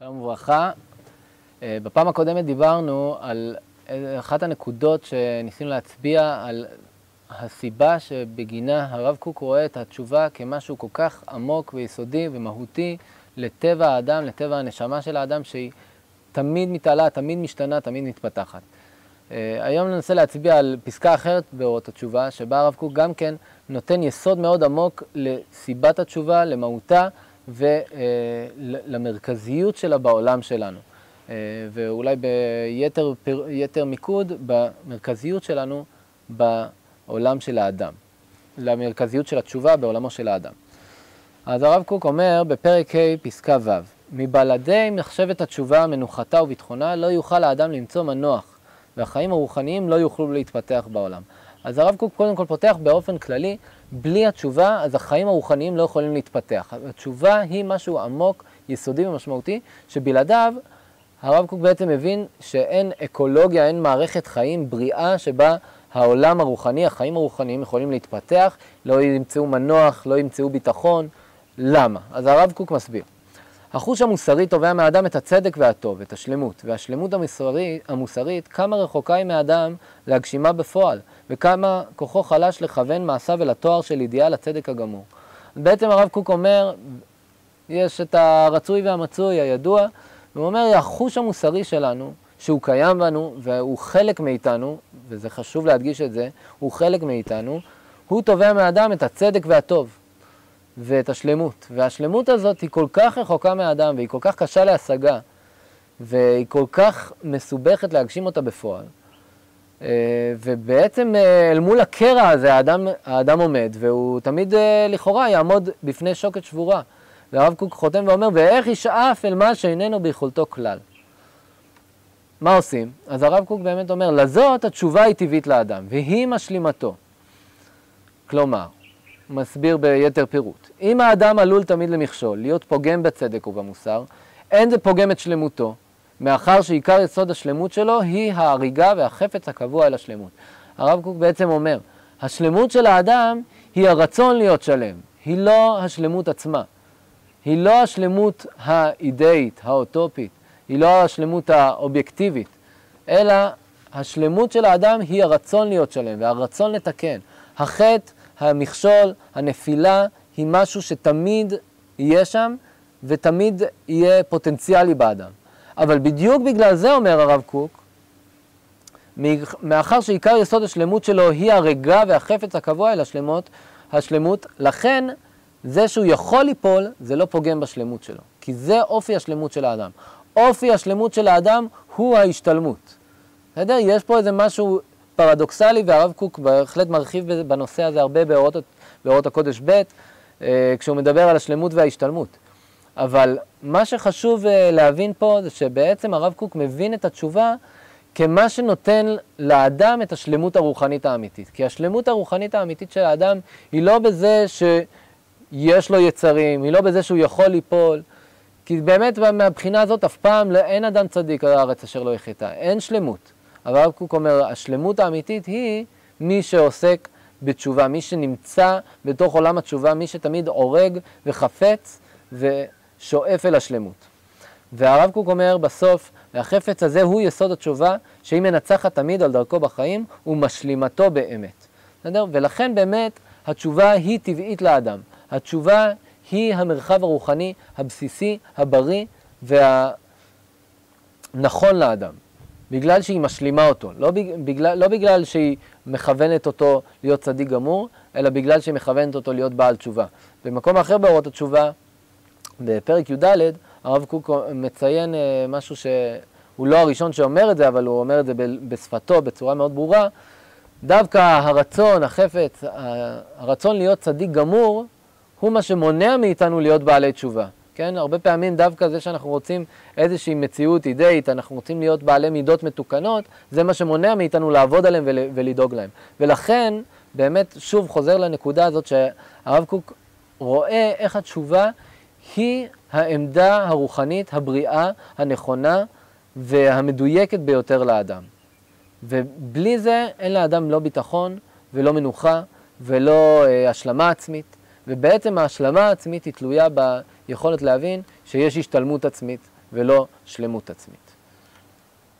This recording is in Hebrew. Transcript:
שלום וברכה. אה, בפעם הקודמת דיברנו על אחת הנקודות שניסינו להצביע על הסיבה שבגינה הרב קוק רואה את התשובה כמשהו כל כך עמוק ויסודי ומהותי לטבע האדם, לטבע הנשמה של האדם, שהיא תמיד מתעלה, תמיד משתנה, תמיד מתפתחת. אה, היום ננסה להצביע על פסקה אחרת באורות התשובה, שבה הרב קוק גם כן נותן יסוד מאוד עמוק לסיבת התשובה, למהותה ולמרכזיות שלה בעולם שלנו. אה, ואולי ביתר מיקוד במרכזיות שלנו בעולם של האדם, למרכזיות של התשובה בעולמו של האדם. אז הרב קוק אומר בפרק ה' פסקה ו' מבלעדי מחשבת התשובה, מנוחתה וביטחונה, לא יוכל האדם למצוא מנוח, והחיים הרוחניים לא יוכלו להתפתח בעולם. אז הרב קוק קודם כל פותח באופן כללי, בלי התשובה, אז החיים הרוחניים לא יכולים להתפתח. התשובה היא משהו עמוק, יסודי ומשמעותי, שבלעדיו הרב קוק בעצם מבין שאין אקולוגיה, אין מערכת חיים בריאה שבה העולם הרוחני, החיים הרוחניים יכולים להתפתח, לא ימצאו מנוח, לא ימצאו ביטחון. למה? אז הרב קוק מסביר. החוש המוסרי תובע מהאדם את הצדק והטוב, את השלמות, והשלמות המוסרית, המוסרית כמה רחוקה היא מהאדם להגשימה בפועל, וכמה כוחו חלש לכוון מעשיו אל התואר של אידיאל הצדק הגמור. בעצם הרב קוק אומר, יש את הרצוי והמצוי הידוע, והוא אומר, החוש המוסרי שלנו, שהוא קיים בנו והוא חלק מאיתנו, וזה חשוב להדגיש את זה, הוא חלק מאיתנו, הוא תובע מהאדם את הצדק והטוב. ואת השלמות. והשלמות הזאת היא כל כך רחוקה מהאדם, והיא כל כך קשה להשגה, והיא כל כך מסובכת להגשים אותה בפועל. אה, ובעצם אה, אל מול הקרע הזה האדם, האדם עומד, והוא תמיד אה, לכאורה יעמוד בפני שוקת שבורה. והרב קוק חותם ואומר, ואיך ישאף אל מה שאיננו ביכולתו כלל. מה עושים? אז הרב קוק באמת אומר, לזאת התשובה היא טבעית לאדם, והיא משלימתו. כלומר, מסביר ביתר פירוט. אם האדם עלול תמיד למכשול, להיות פוגם בצדק ובמוסר, אין זה פוגם את שלמותו, מאחר שעיקר יסוד השלמות שלו היא ההריגה והחפץ הקבוע אל השלמות. הרב קוק בעצם אומר, השלמות של האדם היא הרצון להיות שלם, היא לא השלמות עצמה. היא לא השלמות האידאית, האוטופית, היא לא השלמות האובייקטיבית, אלא השלמות של האדם היא הרצון להיות שלם והרצון לתקן. החטא המכשול, הנפילה, היא משהו שתמיד יהיה שם ותמיד יהיה פוטנציאלי באדם. אבל בדיוק בגלל זה, אומר הרב קוק, מאחר שעיקר יסוד השלמות שלו היא הרגע והחפץ הקבוע אל השלמות, השלמות, לכן זה שהוא יכול ליפול, זה לא פוגם בשלמות שלו. כי זה אופי השלמות של האדם. אופי השלמות של האדם הוא ההשתלמות. בסדר? יש פה איזה משהו פרדוקסלי, והרב קוק בהחלט מרחיב בנושא הזה הרבה באורות, באורות הקודש ב', אה, כשהוא מדבר על השלמות וההשתלמות. אבל מה שחשוב אה, להבין פה זה שבעצם הרב קוק מבין את התשובה כמה שנותן לאדם את השלמות הרוחנית האמיתית. כי השלמות הרוחנית האמיתית של האדם היא לא בזה שיש לו יצרים, היא לא בזה שהוא יכול ליפול, כי באמת מהבחינה הזאת אף פעם לא, אין אדם צדיק על הארץ אשר לא יחטא, אין שלמות. אבל הרב קוק אומר, השלמות האמיתית היא מי שעוסק בתשובה, מי שנמצא בתוך עולם התשובה, מי שתמיד הורג וחפץ ושואף אל השלמות. והרב קוק אומר בסוף, והחפץ הזה הוא יסוד התשובה, שהיא מנצחת תמיד על דרכו בחיים ומשלימתו באמת. בסדר? ולכן באמת התשובה היא טבעית לאדם. התשובה היא המרחב הרוחני הבסיסי, הבריא והנכון לאדם. בגלל שהיא משלימה אותו, לא בגלל, לא בגלל שהיא מכוונת אותו להיות צדיק גמור, אלא בגלל שהיא מכוונת אותו להיות בעל תשובה. במקום אחר באורות התשובה, בפרק י"ד, הרב קוק מציין אה, משהו שהוא לא הראשון שאומר את זה, אבל הוא אומר את זה בשפתו בצורה מאוד ברורה. דווקא הרצון, החפץ, הרצון להיות צדיק גמור, הוא מה שמונע מאיתנו להיות בעלי תשובה. כן? הרבה פעמים דווקא זה שאנחנו רוצים איזושהי מציאות אידאית, אנחנו רוצים להיות בעלי מידות מתוקנות, זה מה שמונע מאיתנו לעבוד עליהם ול, ולדאוג להם. ולכן, באמת, שוב חוזר לנקודה הזאת שהרב קוק רואה איך התשובה היא העמדה הרוחנית, הבריאה, הנכונה והמדויקת ביותר לאדם. ובלי זה אין לאדם לא ביטחון ולא מנוחה ולא אה, השלמה עצמית. ובעצם ההשלמה העצמית היא תלויה ביכולת להבין שיש השתלמות עצמית ולא שלמות עצמית.